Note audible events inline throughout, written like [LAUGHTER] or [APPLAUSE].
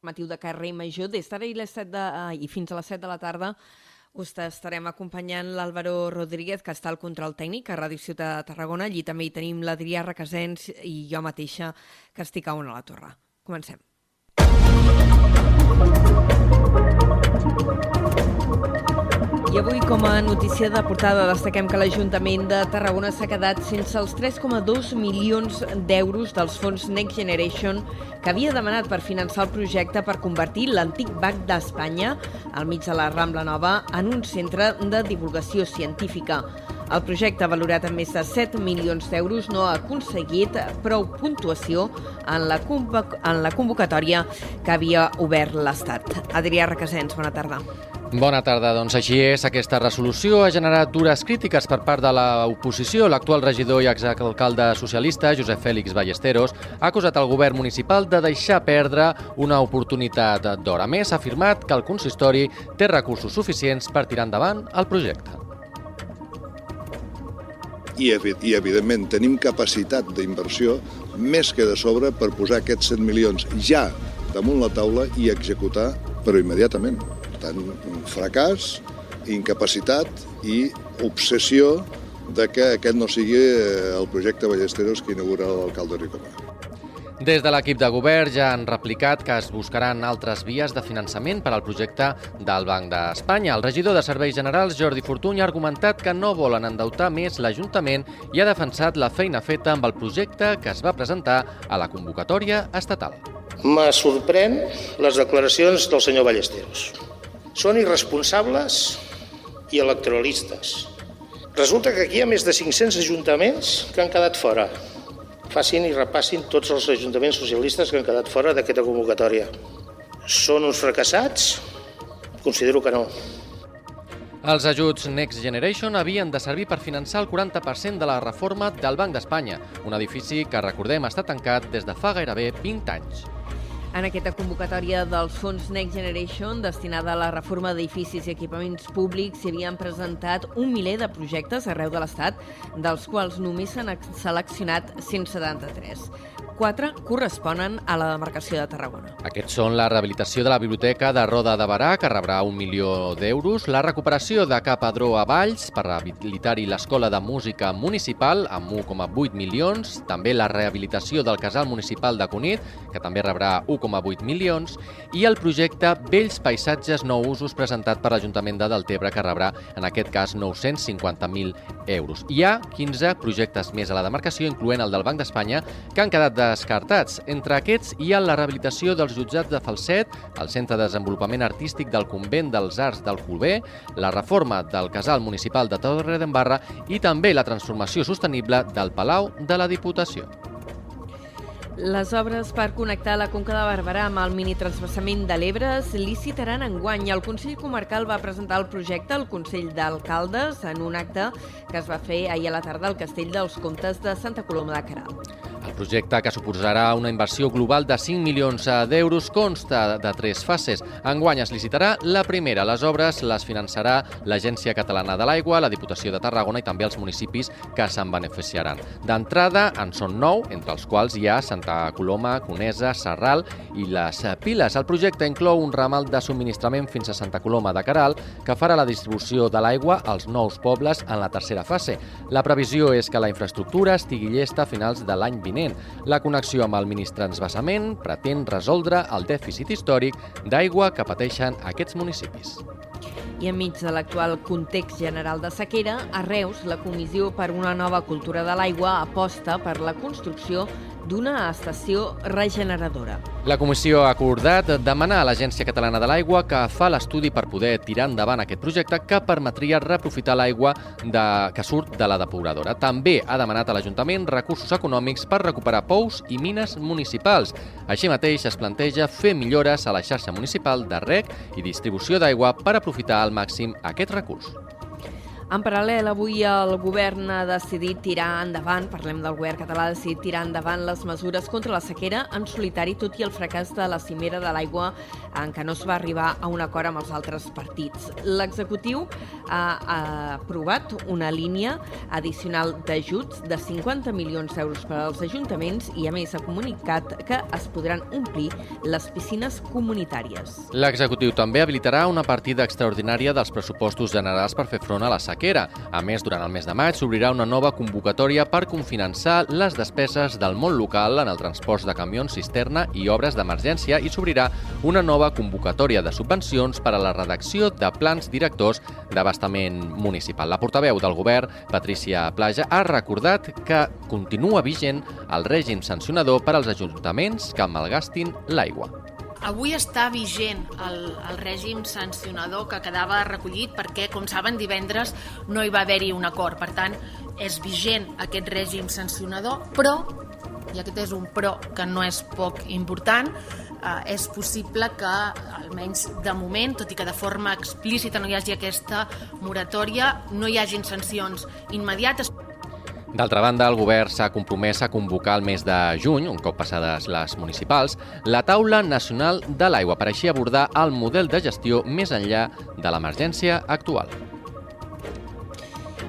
informatiu de carrer Major. Des d'ara i, les 7 de, eh, i fins a les 7 de la tarda us estarem acompanyant l'Àlvaro Rodríguez, que està al control tècnic a Ràdio Ciutat de Tarragona. Allí també hi tenim l'Adrià Requesens i jo mateixa, que estic a una a la torre. Comencem. I avui, com a notícia de portada, destaquem que l'Ajuntament de Tarragona s'ha quedat sense els 3,2 milions d'euros dels fons Next Generation que havia demanat per finançar el projecte per convertir l'antic BAC d'Espanya, al mig de la Rambla Nova, en un centre de divulgació científica. El projecte, valorat en més de 7 milions d'euros, no ha aconseguit prou puntuació en la, en la convocatòria que havia obert l'Estat. Adrià Requesens, bona tarda. Bona tarda. Doncs així és. Aquesta resolució ha generat dures crítiques per part de l'oposició. L'actual regidor i exalcalde socialista, Josep Fèlix Ballesteros, ha acusat el govern municipal de deixar perdre una oportunitat d'hora. més, ha afirmat que el consistori té recursos suficients per tirar endavant el projecte. I, i evidentment, tenim capacitat d'inversió més que de sobre per posar aquests 100 milions ja damunt la taula i executar, però immediatament tant un fracàs, incapacitat i obsessió de que aquest no sigui eh, el projecte Ballesteros que inaugura l'alcalde Ricomà. Des de l'equip de govern ja han replicat que es buscaran altres vies de finançament per al projecte del Banc d'Espanya. El regidor de Serveis Generals, Jordi Fortuny, ha argumentat que no volen endeutar més l'Ajuntament i ha defensat la feina feta amb el projecte que es va presentar a la convocatòria estatal. Me sorprèn les declaracions del senyor Ballesteros són irresponsables i electoralistes. Resulta que aquí hi ha més de 500 ajuntaments que han quedat fora. Facin i repassin tots els ajuntaments socialistes que han quedat fora d'aquesta convocatòria. Són uns fracassats? Considero que no. Els ajuts Next Generation havien de servir per finançar el 40% de la reforma del Banc d'Espanya, un edifici que, recordem, està tancat des de fa gairebé 20 anys. En aquesta convocatòria dels fons Next Generation, destinada a la reforma d'edificis i equipaments públics, s'hi havien presentat un miler de projectes arreu de l'Estat, dels quals només s'han seleccionat 173 quatre corresponen a la demarcació de Tarragona. Aquests són la rehabilitació de la biblioteca de Roda de Barà, que rebrà un milió d'euros, la recuperació de Cap Adró a Valls per rehabilitar-hi l'Escola de Música Municipal amb 1,8 milions, també la rehabilitació del Casal Municipal de Cunit, que també rebrà 1,8 milions, i el projecte Vells Paisatges No Usos presentat per l'Ajuntament de Deltebre, que rebrà, en aquest cas, 950.000 euros. Hi ha 15 projectes més a la demarcació, incloent el del Banc d'Espanya, que han quedat de descartats. Entre aquests hi ha la rehabilitació dels jutjats de Falset, el Centre de Desenvolupament Artístic del Convent dels Arts del Colbé, la reforma del Casal Municipal de Torre d'Embarra i també la transformació sostenible del Palau de la Diputació. Les obres per connectar la Conca de Barberà amb el minitransbassament de l'Ebre es licitaran enguany. El Consell Comarcal va presentar el projecte al Consell d'Alcaldes en un acte que es va fer ahir a la tarda al Castell dels Comtes de Santa Coloma de Caral. El projecte, que suposarà una inversió global de 5 milions d'euros, consta de tres fases. Enguany es licitarà la primera. Les obres les finançarà l'Agència Catalana de l'Aigua, la Diputació de Tarragona i també els municipis que se'n beneficiaran. D'entrada en són nou, entre els quals hi ha Santa Coloma, Conesa, Serral i les Piles. El projecte inclou un ramal de subministrament fins a Santa Coloma de Caral que farà la distribució de l'aigua als nous pobles en la tercera fase. La previsió és que la infraestructura estigui llesta a finals de l'any vinent. La connexió amb el ministransbassament pretén resoldre el dèficit històric d'aigua que pateixen aquests municipis. I enmig de l'actual context general de sequera, a Reus, la Comissió per una nova cultura de l'aigua aposta per la construcció d'una estació regeneradora. La comissió ha acordat demanar a l'Agència Catalana de l'Aigua que fa l'estudi per poder tirar endavant aquest projecte que permetria reprofitar l'aigua de... que surt de la depuradora. També ha demanat a l'Ajuntament recursos econòmics per recuperar pous i mines municipals. Així mateix es planteja fer millores a la xarxa municipal de rec i distribució d'aigua per aprofitar al màxim aquest recurs. En paral·lel, avui el govern ha decidit tirar endavant, parlem del govern català, ha decidit tirar endavant les mesures contra la sequera en solitari, tot i el fracàs de la cimera de l'aigua en què no es va arribar a un acord amb els altres partits. L'executiu ha, aprovat una línia addicional d'ajuts de 50 milions d'euros per als ajuntaments i, a més, ha comunicat que es podran omplir les piscines comunitàries. L'executiu també habilitarà una partida extraordinària dels pressupostos generals per fer front a la sequera sequera. A més, durant el mes de maig s'obrirà una nova convocatòria per confinançar les despeses del món local en el transport de camions cisterna i obres d'emergència i s'obrirà una nova convocatòria de subvencions per a la redacció de plans directors d'abastament municipal. La portaveu del govern, Patricia Plaja, ha recordat que continua vigent el règim sancionador per als ajuntaments que malgastin l'aigua. Avui està vigent el, el règim sancionador que quedava recollit perquè, com saben, divendres no hi va haver-hi un acord. Per tant, és vigent aquest règim sancionador, però, i aquest és un però que no és poc important, eh, és possible que, almenys de moment, tot i que de forma explícita no hi hagi aquesta moratòria, no hi hagin sancions immediates. D'altra banda, el govern s'ha compromès a convocar el mes de juny, un cop passades les municipals, la Taula Nacional de l'Aigua per així abordar el model de gestió més enllà de l'emergència actual.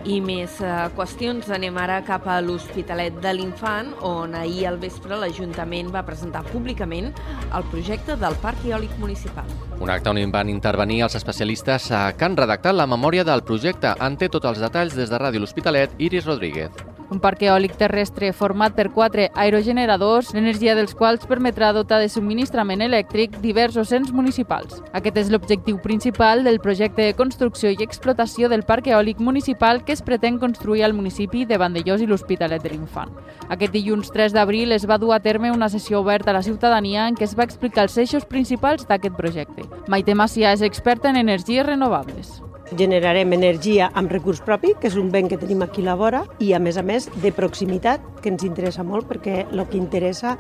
I més eh, qüestions. Anem ara cap a l'Hospitalet de l'Infant, on ahir al vespre l'Ajuntament va presentar públicament el projecte del Parc Eòlic Municipal. Un acte on van intervenir els especialistes que han redactat la memòria del projecte. En té tots els detalls des de Ràdio L'Hospitalet, Iris Rodríguez un parc eòlic terrestre format per quatre aerogeneradors, l'energia dels quals permetrà dotar de subministrament elèctric diversos ens municipals. Aquest és l'objectiu principal del projecte de construcció i explotació del parc eòlic municipal que es pretén construir al municipi de Vandellós i l'Hospitalet de l'Infant. Aquest dilluns 3 d'abril es va dur a terme una sessió oberta a la ciutadania en què es va explicar els eixos principals d'aquest projecte. Maite Macià és experta en energies renovables generarem energia amb recurs propi, que és un bé que tenim aquí a la vora, i a més a més de proximitat, que ens interessa molt perquè el que interessa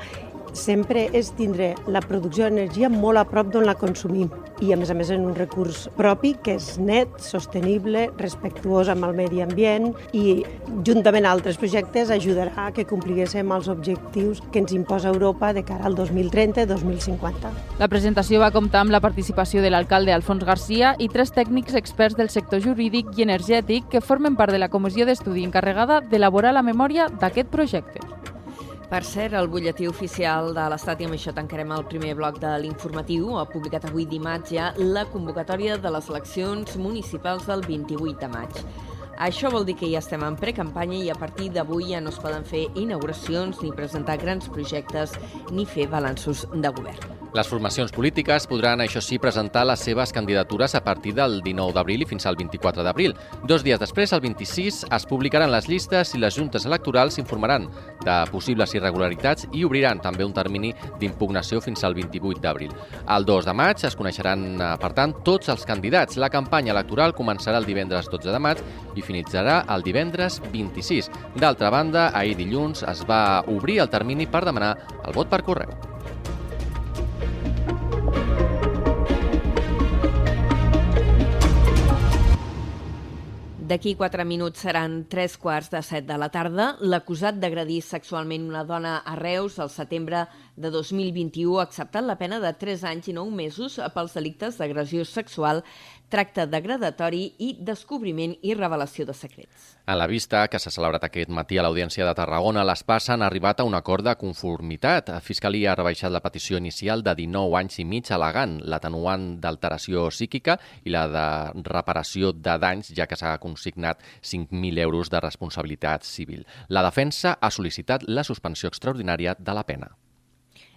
sempre és tindre la producció d'energia molt a prop d'on la consumim i a més a més en un recurs propi que és net, sostenible, respectuós amb el medi ambient i juntament a altres projectes ajudarà a que compliguéssim els objectius que ens imposa Europa de cara al 2030-2050. La presentació va comptar amb la participació de l'alcalde Alfons Garcia i tres tècnics experts del sector jurídic i energètic que formen part de la comissió d'estudi encarregada d'elaborar la memòria d'aquest projecte. Per cert, el butlletí oficial de l'Estat, i amb això tancarem el primer bloc de l'informatiu, ha publicat avui dimarts ja la convocatòria de les eleccions municipals del 28 de maig. Això vol dir que ja estem en precampanya i a partir d'avui ja no es poden fer inauguracions ni presentar grans projectes ni fer balanços de govern. Les formacions polítiques podran, això sí, presentar les seves candidatures a partir del 19 d'abril i fins al 24 d'abril. Dos dies després, el 26, es publicaran les llistes i les juntes electorals s'informaran de possibles irregularitats i obriran també un termini d'impugnació fins al 28 d'abril. El 2 de maig es coneixeran, eh, per tant, tots els candidats. La campanya electoral començarà el divendres 12 de maig i finalitzarà el divendres 26. D'altra banda, ahir dilluns es va obrir el termini per demanar el vot per correu. D'aquí quatre minuts seran tres quarts de set de la tarda. L'acusat d'agredir sexualment una dona a Reus al setembre de 2021 ha acceptat la pena de 3 anys i 9 mesos pels delictes d'agressió sexual tracte degradatori i descobriment i revelació de secrets. A la vista que s'ha celebrat aquest matí a l'Audiència de Tarragona, les PAS han arribat a un acord de conformitat. La Fiscalia ha rebaixat la petició inicial de 19 anys i mig alegant l'atenuant d'alteració psíquica i la de reparació de danys, ja que s'ha consignat 5.000 euros de responsabilitat civil. La defensa ha sol·licitat la suspensió extraordinària de la pena.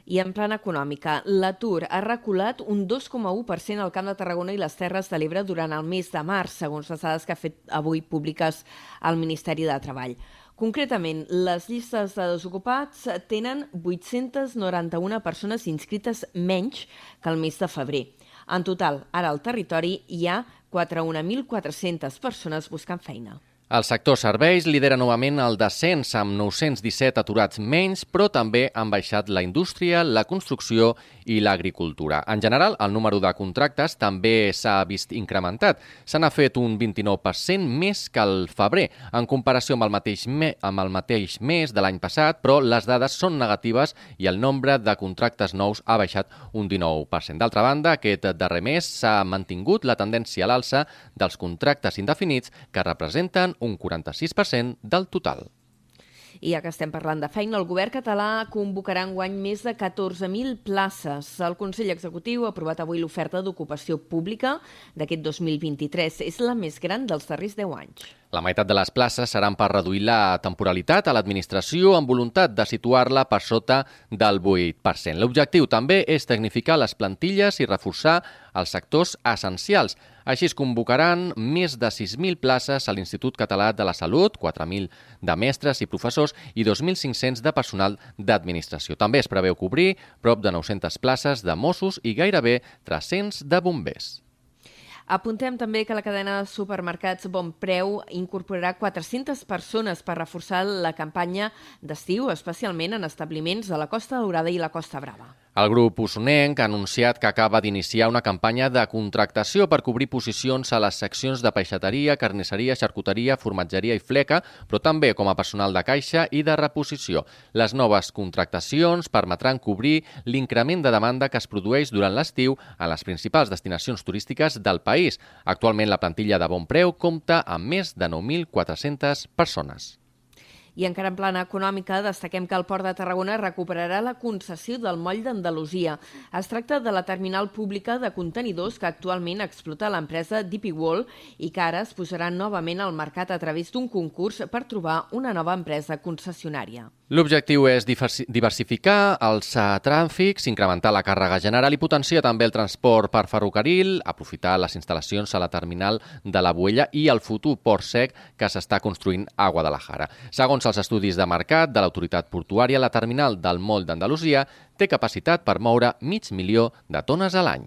I en plana econòmica, l'atur ha reculat un 2,1% al Camp de Tarragona i les Terres de l'Ebre durant el mes de març, segons les dades que ha fet avui públiques el Ministeri de Treball. Concretament, les llistes de desocupats tenen 891 persones inscrites menys que el mes de febrer. En total, ara al territori hi ha 41.400 persones buscant feina. El sector serveis lidera novament el descens amb 917 aturats menys, però també han baixat la indústria, la construcció i l'agricultura. En general, el número de contractes també s'ha vist incrementat. Se n'ha fet un 29% més que el febrer, en comparació amb el mateix, me amb el mateix mes de l'any passat, però les dades són negatives i el nombre de contractes nous ha baixat un 19%. D'altra banda, aquest darrer mes s'ha mantingut la tendència a l'alça dels contractes indefinits que representen un 46% del total. I ja que estem parlant de feina, el govern català convocarà guany més de 14.000 places. El Consell Executiu ha aprovat avui l'oferta d'ocupació pública d'aquest 2023. És la més gran dels darrers 10 anys. La meitat de les places seran per reduir la temporalitat a l'administració amb voluntat de situar-la per sota del 8%. L'objectiu també és tecnificar les plantilles i reforçar els sectors essencials. Així es convocaran més de 6.000 places a l'Institut Català de la Salut, 4.000 de mestres i professors i 2.500 de personal d'administració. També es preveu cobrir prop de 900 places de Mossos i gairebé 300 de bombers. Apuntem també que la cadena de supermercats Bon Preu incorporarà 400 persones per reforçar la campanya d'estiu, especialment en establiments de la Costa Daurada i la Costa Brava. El grup usonenc ha anunciat que acaba d'iniciar una campanya de contractació per cobrir posicions a les seccions de peixateria, carnisseria, xarcuteria, formatgeria i fleca, però també com a personal de caixa i de reposició. Les noves contractacions permetran cobrir l'increment de demanda que es produeix durant l'estiu a les principals destinacions turístiques del país. Actualment la plantilla de bon preu compta amb més de 9.400 persones. I encara en plana econòmica, destaquem que el Port de Tarragona recuperarà la concessió del moll d'Andalusia. Es tracta de la terminal pública de contenidors que actualment explota l'empresa DP Wall i que ara es posarà novament al mercat a través d'un concurs per trobar una nova empresa concessionària. L'objectiu és diversificar els trànfics, incrementar la càrrega general i potenciar també el transport per ferrocarril, aprofitar les instal·lacions a la terminal de la Buella i el futur port sec que s'està construint a Guadalajara. Segons els estudis de mercat de l'autoritat portuària, la terminal del Moll d'Andalusia té capacitat per moure mig milió de tones a l'any.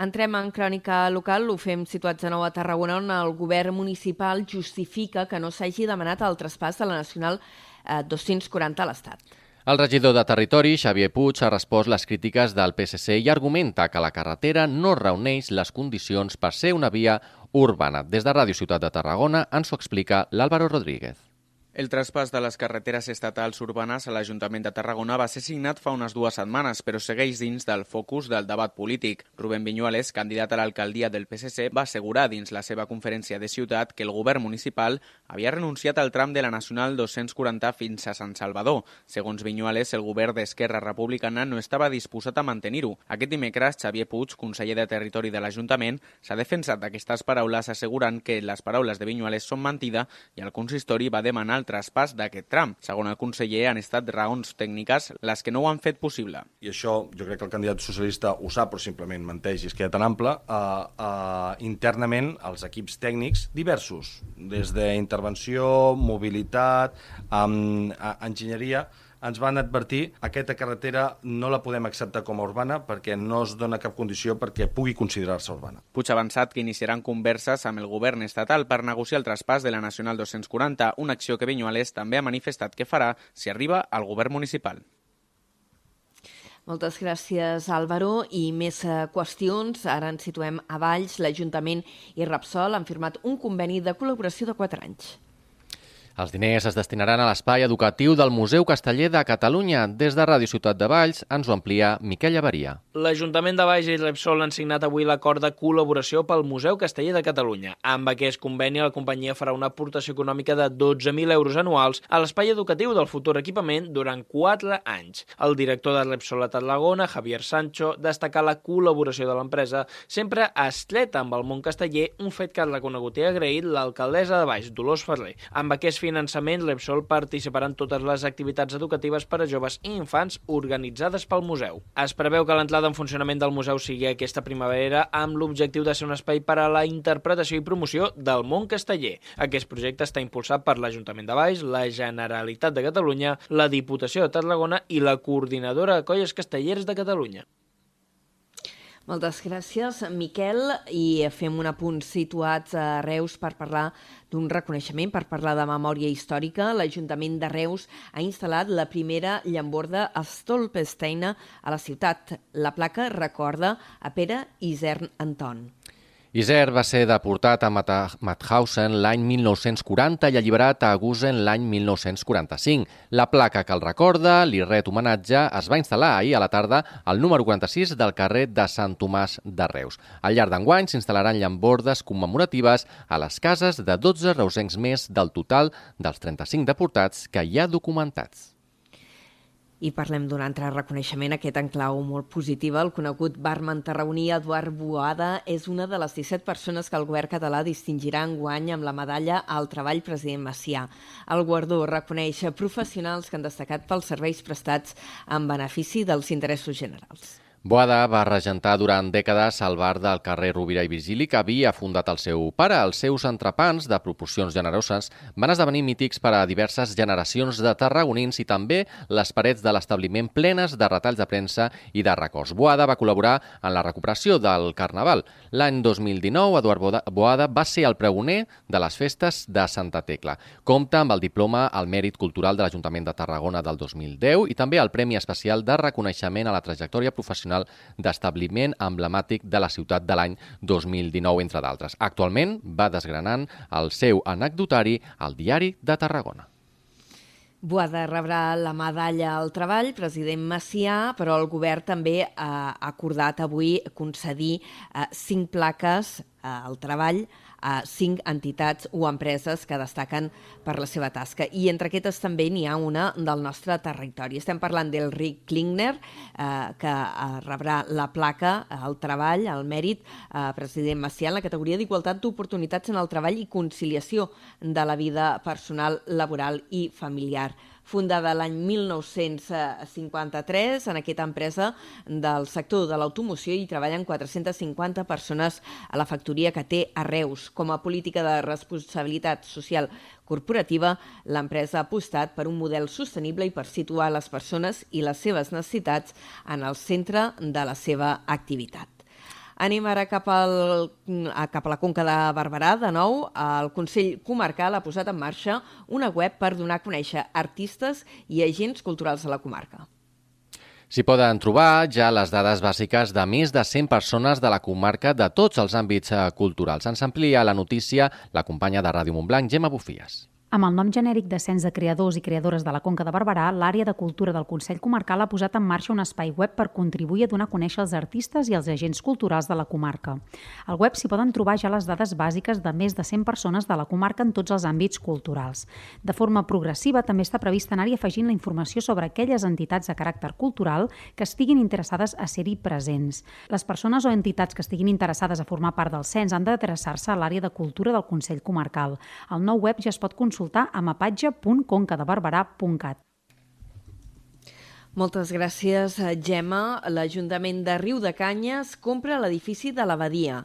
Entrem en crònica local, ho fem situats a Tarragona, on el govern municipal justifica que no s'hagi demanat el traspàs de la Nacional eh, 240 a l'Estat. El regidor de Territori, Xavier Puig, ha respost les crítiques del PSC i argumenta que la carretera no reuneix les condicions per ser una via urbana. Des de Ràdio Ciutat de Tarragona ens ho explica l'Àlvaro Rodríguez. El traspàs de les carreteres estatals urbanes a l'Ajuntament de Tarragona va ser signat fa unes dues setmanes, però segueix dins del focus del debat polític. Rubén Viñuales, candidat a l'alcaldia del PSC, va assegurar dins la seva conferència de ciutat que el govern municipal havia renunciat al tram de la Nacional 240 fins a Sant Salvador. Segons Viñuales, el govern d'Esquerra Republicana no estava disposat a mantenir-ho. Aquest dimecres, Xavier Puig, conseller de Territori de l'Ajuntament, s'ha defensat d'aquestes paraules assegurant que les paraules de Viñuales són mentida i el consistori va demanar el traspàs d'aquest tram. Segons el conseller, han estat raons tècniques les que no ho han fet possible. I això jo crec que el candidat socialista ho sap, però simplement menteix i es queda tan ample. Uh, uh, internament, els equips tècnics diversos, des d'intervenció, mobilitat, um, enginyeria, ens van advertir aquesta carretera no la podem acceptar com a urbana perquè no es dona cap condició perquè pugui considerar-se urbana. Puig ha avançat que iniciaran converses amb el govern estatal per negociar el traspàs de la Nacional 240, una acció que Vinyuales també ha manifestat que farà si arriba al govern municipal. Moltes gràcies, Álvaro. I més eh, qüestions. Ara ens situem a Valls. L'Ajuntament i Repsol han firmat un conveni de col·laboració de 4 anys. Els diners es destinaran a l'espai educatiu del Museu Casteller de Catalunya. Des de Ràdio Ciutat de Valls ens ho amplia Miquel Llavaria. L'Ajuntament de Valls i Repsol han signat avui l'acord de col·laboració pel Museu Casteller de Catalunya. Amb aquest conveni, la companyia farà una aportació econòmica de 12.000 euros anuals a l'espai educatiu del futur equipament durant 4 anys. El director de Repsol a Tarragona, Javier Sancho, destaca la col·laboració de l'empresa sempre estreta amb el món casteller, un fet que ha reconegut i agraït l'alcaldessa de Valls, Dolors Ferrer. Amb aquest finançament, l'Epsol participarà en totes les activitats educatives per a joves i infants organitzades pel museu. Es preveu que l'entrada en funcionament del museu sigui aquesta primavera amb l'objectiu de ser un espai per a la interpretació i promoció del món casteller. Aquest projecte està impulsat per l'Ajuntament de Baix, la Generalitat de Catalunya, la Diputació de Tarragona i la Coordinadora de Colles Castelleres de Catalunya. Moltes gràcies, Miquel, i fem un apunt situats a Reus per parlar d'un reconeixement, per parlar de memòria històrica. L'Ajuntament de Reus ha instal·lat la primera llamborda Stolpesteina a la ciutat. La placa recorda a Pere Isern Anton. Iser va ser deportat a Mauthausen l'any 1940 i alliberat a Gusen l'any 1945. La placa que el recorda, li ret homenatge, es va instal·lar ahir a la tarda al número 46 del carrer de Sant Tomàs de Reus. Al llarg d'enguany s'instal·laran llambordes commemoratives a les cases de 12 reusencs més del total dels 35 deportats que hi ha documentats. I parlem d'un altre reconeixement, aquest en clau molt positiva. El conegut barman tarragoní Eduard Boada és una de les 17 persones que el govern català distingirà en guany amb la medalla al treball president Macià. El guardó reconeix professionals que han destacat pels serveis prestats en benefici dels interessos generals. Boada va regentar durant dècades el bar del carrer Rovira i Vigili que havia fundat el seu pare. Els seus entrepans, de proporcions generoses, van esdevenir mítics per a diverses generacions de tarragonins i també les parets de l'establiment plenes de retalls de premsa i de records. Boada va col·laborar en la recuperació del Carnaval. L'any 2019, Eduard Boada va ser el pregoner de les festes de Santa Tecla. Compta amb el diploma al mèrit cultural de l'Ajuntament de Tarragona del 2010 i també el Premi Especial de Reconeixement a la Trajectòria Professional Nacional d'Establiment Emblemàtic de la ciutat de l'any 2019, entre d'altres. Actualment va desgranant el seu anecdotari al Diari de Tarragona. Boada rebrà la medalla al treball, president Macià, però el govern també ha acordat avui concedir eh, cinc plaques eh, al treball a cinc entitats o empreses que destaquen per la seva tasca. I entre aquestes també n'hi ha una del nostre territori. Estem parlant del Rick Klingner, eh, que eh, rebrà la placa al treball, al mèrit, eh, president Macià, en la categoria d'igualtat d'oportunitats en el treball i conciliació de la vida personal, laboral i familiar fundada l'any 1953 en aquesta empresa del sector de l'automoció i treballen 450 persones a la factoria que té a Reus. Com a política de responsabilitat social corporativa, l'empresa ha apostat per un model sostenible i per situar les persones i les seves necessitats en el centre de la seva activitat. Anem ara cap, al, cap a la Conca de Barberà. De nou, el Consell Comarcal ha posat en marxa una web per donar a conèixer artistes i agents culturals de la comarca. S'hi poden trobar ja les dades bàsiques de més de 100 persones de la comarca de tots els àmbits eh, culturals. Ens amplia la notícia la companya de Ràdio Montblanc, Gemma Bufies. Amb el nom genèric de Cens de Creadors i Creadores de la Conca de Barberà, l'àrea de cultura del Consell Comarcal ha posat en marxa un espai web per contribuir a donar a conèixer els artistes i els agents culturals de la comarca. Al web s'hi poden trobar ja les dades bàsiques de més de 100 persones de la comarca en tots els àmbits culturals. De forma progressiva també està previst anar-hi afegint la informació sobre aquelles entitats de caràcter cultural que estiguin interessades a ser-hi presents. Les persones o entitats que estiguin interessades a formar part del cens han d'adreçar-se a l'àrea de cultura del Consell Comarcal. El nou web ja es pot consultar consultar a mapatge.concadebarberà.cat. Moltes gràcies, Gemma. L'Ajuntament de Riu de Canyes compra l'edifici de l'Abadia.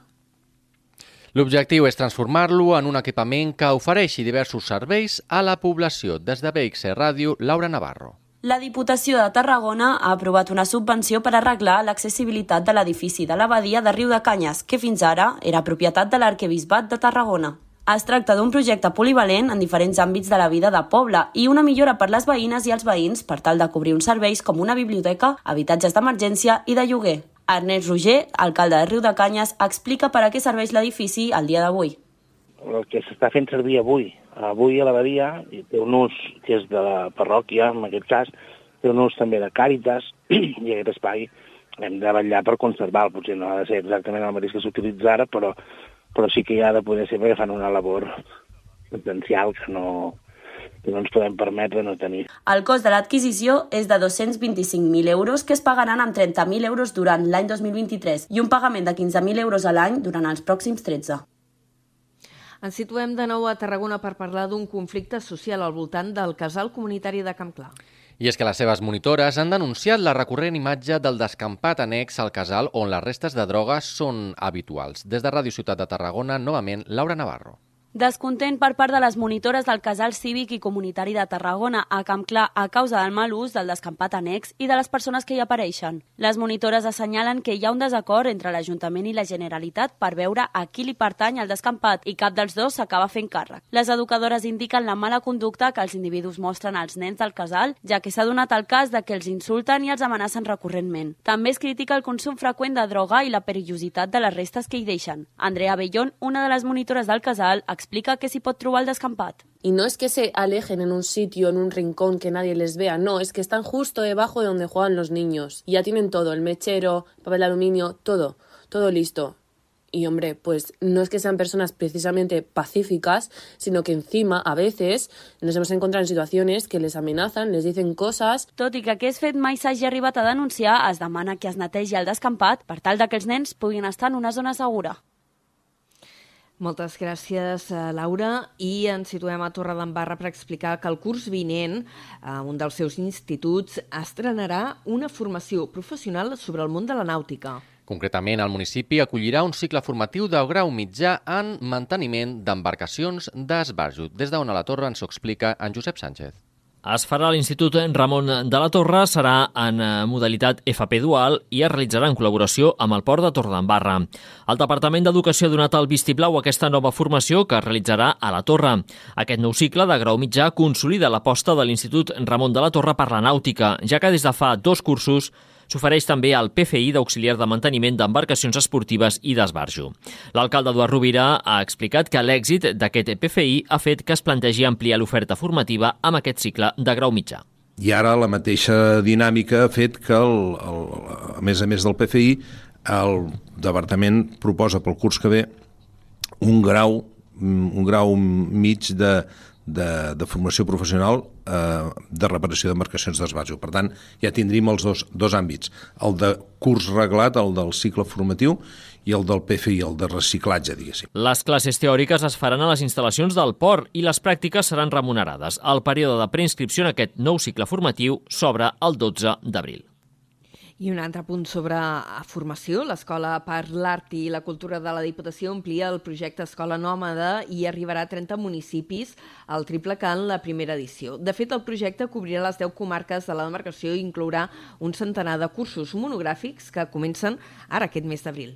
L'objectiu és transformar-lo en un equipament que ofereixi diversos serveis a la població. Des de BXC Ràdio, Laura Navarro. La Diputació de Tarragona ha aprovat una subvenció per arreglar l'accessibilitat de l'edifici de l'Abadia de Riu de Canyes, que fins ara era propietat de l'Arquebisbat de Tarragona. Es tracta d'un projecte polivalent en diferents àmbits de la vida de poble i una millora per les veïnes i els veïns per tal de cobrir uns serveis com una biblioteca, habitatges d'emergència i de lloguer. Ernest Roger, alcalde de Riu de Canyes, explica per a què serveix l'edifici al dia d'avui. El que s'està fent servir avui, avui a l'abadia, té un ús que és de la parròquia, en aquest cas, té un ús també de càritas, [CLEARS THROAT] i aquest espai hem de vetllar per conservar-lo. Potser no ha de ser exactament el mateix que s'utilitza ara, però però sí que hi ha de poder ser perquè fan una labor potencial que no, que no ens podem permetre no tenir. El cost de l'adquisició és de 225.000 euros que es pagaran amb 30.000 euros durant l'any 2023 i un pagament de 15.000 euros a l'any durant els pròxims 13. Ens situem de nou a Tarragona per parlar d'un conflicte social al voltant del casal comunitari de Camp Clar. I és que les seves monitores han denunciat la recurrent imatge del descampat annex al casal on les restes de drogues són habituals. Des de Ràdio Ciutat de Tarragona, novament, Laura Navarro. Descontent per part de les monitores del casal cívic i comunitari de Tarragona a Camp Clar a causa del mal ús del descampat annex i de les persones que hi apareixen. Les monitores assenyalen que hi ha un desacord entre l'Ajuntament i la Generalitat per veure a qui li pertany el descampat i cap dels dos s'acaba fent càrrec. Les educadores indiquen la mala conducta que els individus mostren als nens del casal, ja que s'ha donat el cas de que els insulten i els amenacen recurrentment. També es critica el consum freqüent de droga i la perillositat de les restes que hi deixen. Andrea Bellón, una de les monitores del casal, explica que s'hi pot trobar el descampat. Y no es que se alejen en un sitio, en un rincón, que nadie les vea, no, es que están justo debajo de donde juegan los niños. Y ya tienen todo, el mechero, papel de aluminio, todo, todo listo. Y hombre, pues no es que sean personas precisamente pacíficas, sino que encima a veces nos hemos encontrado en situaciones que les amenazan, les dicen cosas. Tot i que aquest fet mai s'hagi arribat a denunciar, es demana que es netegi el descampat per tal de que els nens puguin estar en una zona segura. Moltes gràcies, eh, Laura. I ens situem a Torredembarra per explicar que el curs vinent, eh, un dels seus instituts, estrenarà una formació professional sobre el món de la nàutica. Concretament, el municipi acollirà un cicle formatiu de grau mitjà en manteniment d'embarcacions d'esbarjo. Des d'on a la Torre ens ho explica en Josep Sánchez. Es farà a l'Institut Ramon de la Torre, serà en eh, modalitat FP Dual i es realitzarà en col·laboració amb el Port de Torredembarra. El Departament d'Educació ha donat el vistiplau aquesta nova formació que es realitzarà a la Torre. Aquest nou cicle de grau mitjà consolida l'aposta de l'Institut Ramon de la Torre per la nàutica, ja que des de fa dos cursos s'ofereix també al PFI d'auxiliar de manteniment d'embarcacions esportives i d'esbarjo. L'alcalde Eduard Rovira ha explicat que l'èxit d'aquest PFI ha fet que es plantegi ampliar l'oferta formativa amb aquest cicle de grau mitjà. I ara la mateixa dinàmica ha fet que, el, el, a més a més del PFI, el departament proposa pel curs que ve un grau, un grau mig de, de, de formació professional eh, de reparació d'embarcacions d'esbarjo. Per tant, ja tindríem els dos, dos àmbits, el de curs reglat, el del cicle formatiu, i el del PFI, el de reciclatge, diguéssim. Les classes teòriques es faran a les instal·lacions del port i les pràctiques seran remunerades. El període de preinscripció en aquest nou cicle formatiu s'obre el 12 d'abril. I un altre punt sobre formació. L'Escola per l'Art i la Cultura de la Diputació amplia el projecte Escola Nòmada i arribarà a 30 municipis, el triple que en la primera edició. De fet, el projecte cobrirà les 10 comarques de la demarcació i inclourà un centenar de cursos monogràfics que comencen ara aquest mes d'abril.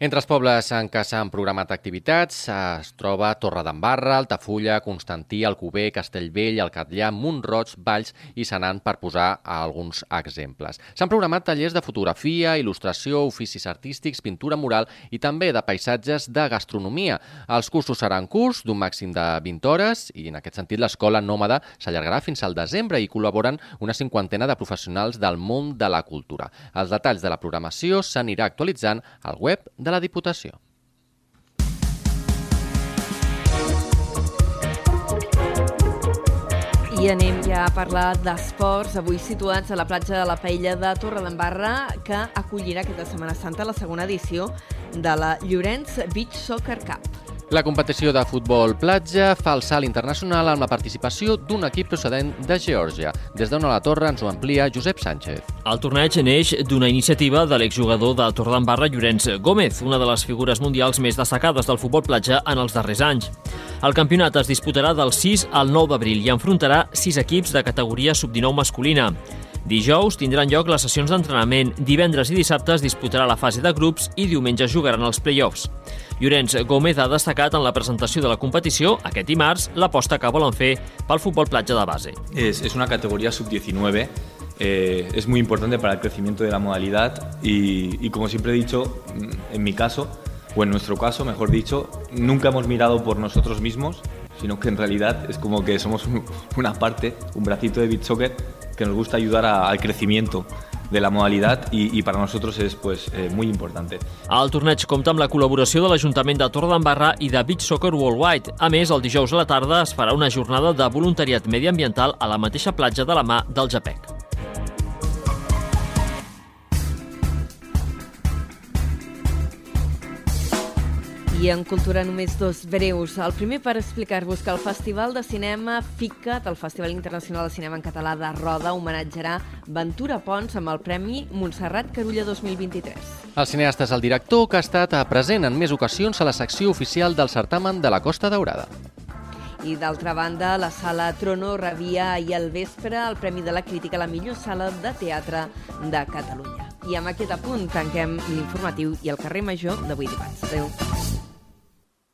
Entre els pobles en què s'han programat activitats es troba Torredembarra, Altafulla, Constantí, Alcover, Castellvell, el Catllà, Montroig, Valls i Senan, per posar alguns exemples. S'han programat tallers de fotografia, il·lustració, oficis artístics, pintura mural i també de paisatges de gastronomia. Els cursos seran curts d'un màxim de 20 hores i en aquest sentit l'escola nòmada s'allargarà fins al desembre i col·laboren una cinquantena de professionals del món de la cultura. Els detalls de la programació s'anirà actualitzant al web de de la Diputació. I anem ja a parlar d'esports, avui situats a la platja de la Paella de Torredembarra, que acollirà aquesta Setmana Santa la segona edició de la Llorenç Beach Soccer Cup. La competició de futbol platja fa el salt internacional amb la participació d'un equip procedent de Geòrgia. Des d'on a la torre ens ho amplia Josep Sánchez. El torneig neix d'una iniciativa de l'exjugador de Torredembarra, Llorenç Gómez, una de les figures mundials més destacades del futbol platja en els darrers anys. El campionat es disputarà del 6 al 9 d'abril i enfrontarà sis equips de categoria sub-19 masculina. Dijous tindran lloc les sessions d'entrenament, divendres i dissabte es disputarà la fase de grups i diumenge jugaran els play-offs. Llorenç Gómez ha destacat en la presentació de la competició, aquest dimarts, l'aposta que volen fer pel futbol platja de base. Es, es una categoría sub-19, eh, es muy importante para el crecimiento de la modalidad y, y como siempre he dicho, mm, en mi caso, o en nuestro caso, mejor dicho, nunca hemos mirado por nosotros mismos, sino que en realidad es como que somos una parte, un bracito de beach soccer que nos gusta ayudar a, al crecimiento de la modalitat i, i per a nosaltres és pues, eh, muy importante. El torneig compta amb la col·laboració de l'Ajuntament de Torredembarra i de Beach Soccer Worldwide. A més, el dijous a la tarda es farà una jornada de voluntariat mediambiental a la mateixa platja de la mà del Japec. I en cultura només dos breus. El primer per explicar-vos que el Festival de Cinema FICAT, el Festival Internacional de Cinema en Català de Roda, homenatjarà Ventura Pons amb el Premi Montserrat Carulla 2023. El cineasta és el director que ha estat present en més ocasions a la secció oficial del certamen de la Costa Daurada. I d'altra banda, la Sala Trono rebia ahir al vespre el Premi de la Crítica a la millor sala de teatre de Catalunya. I amb aquest apunt tanquem l'informatiu i el carrer major d'avui dimarts. Adéu.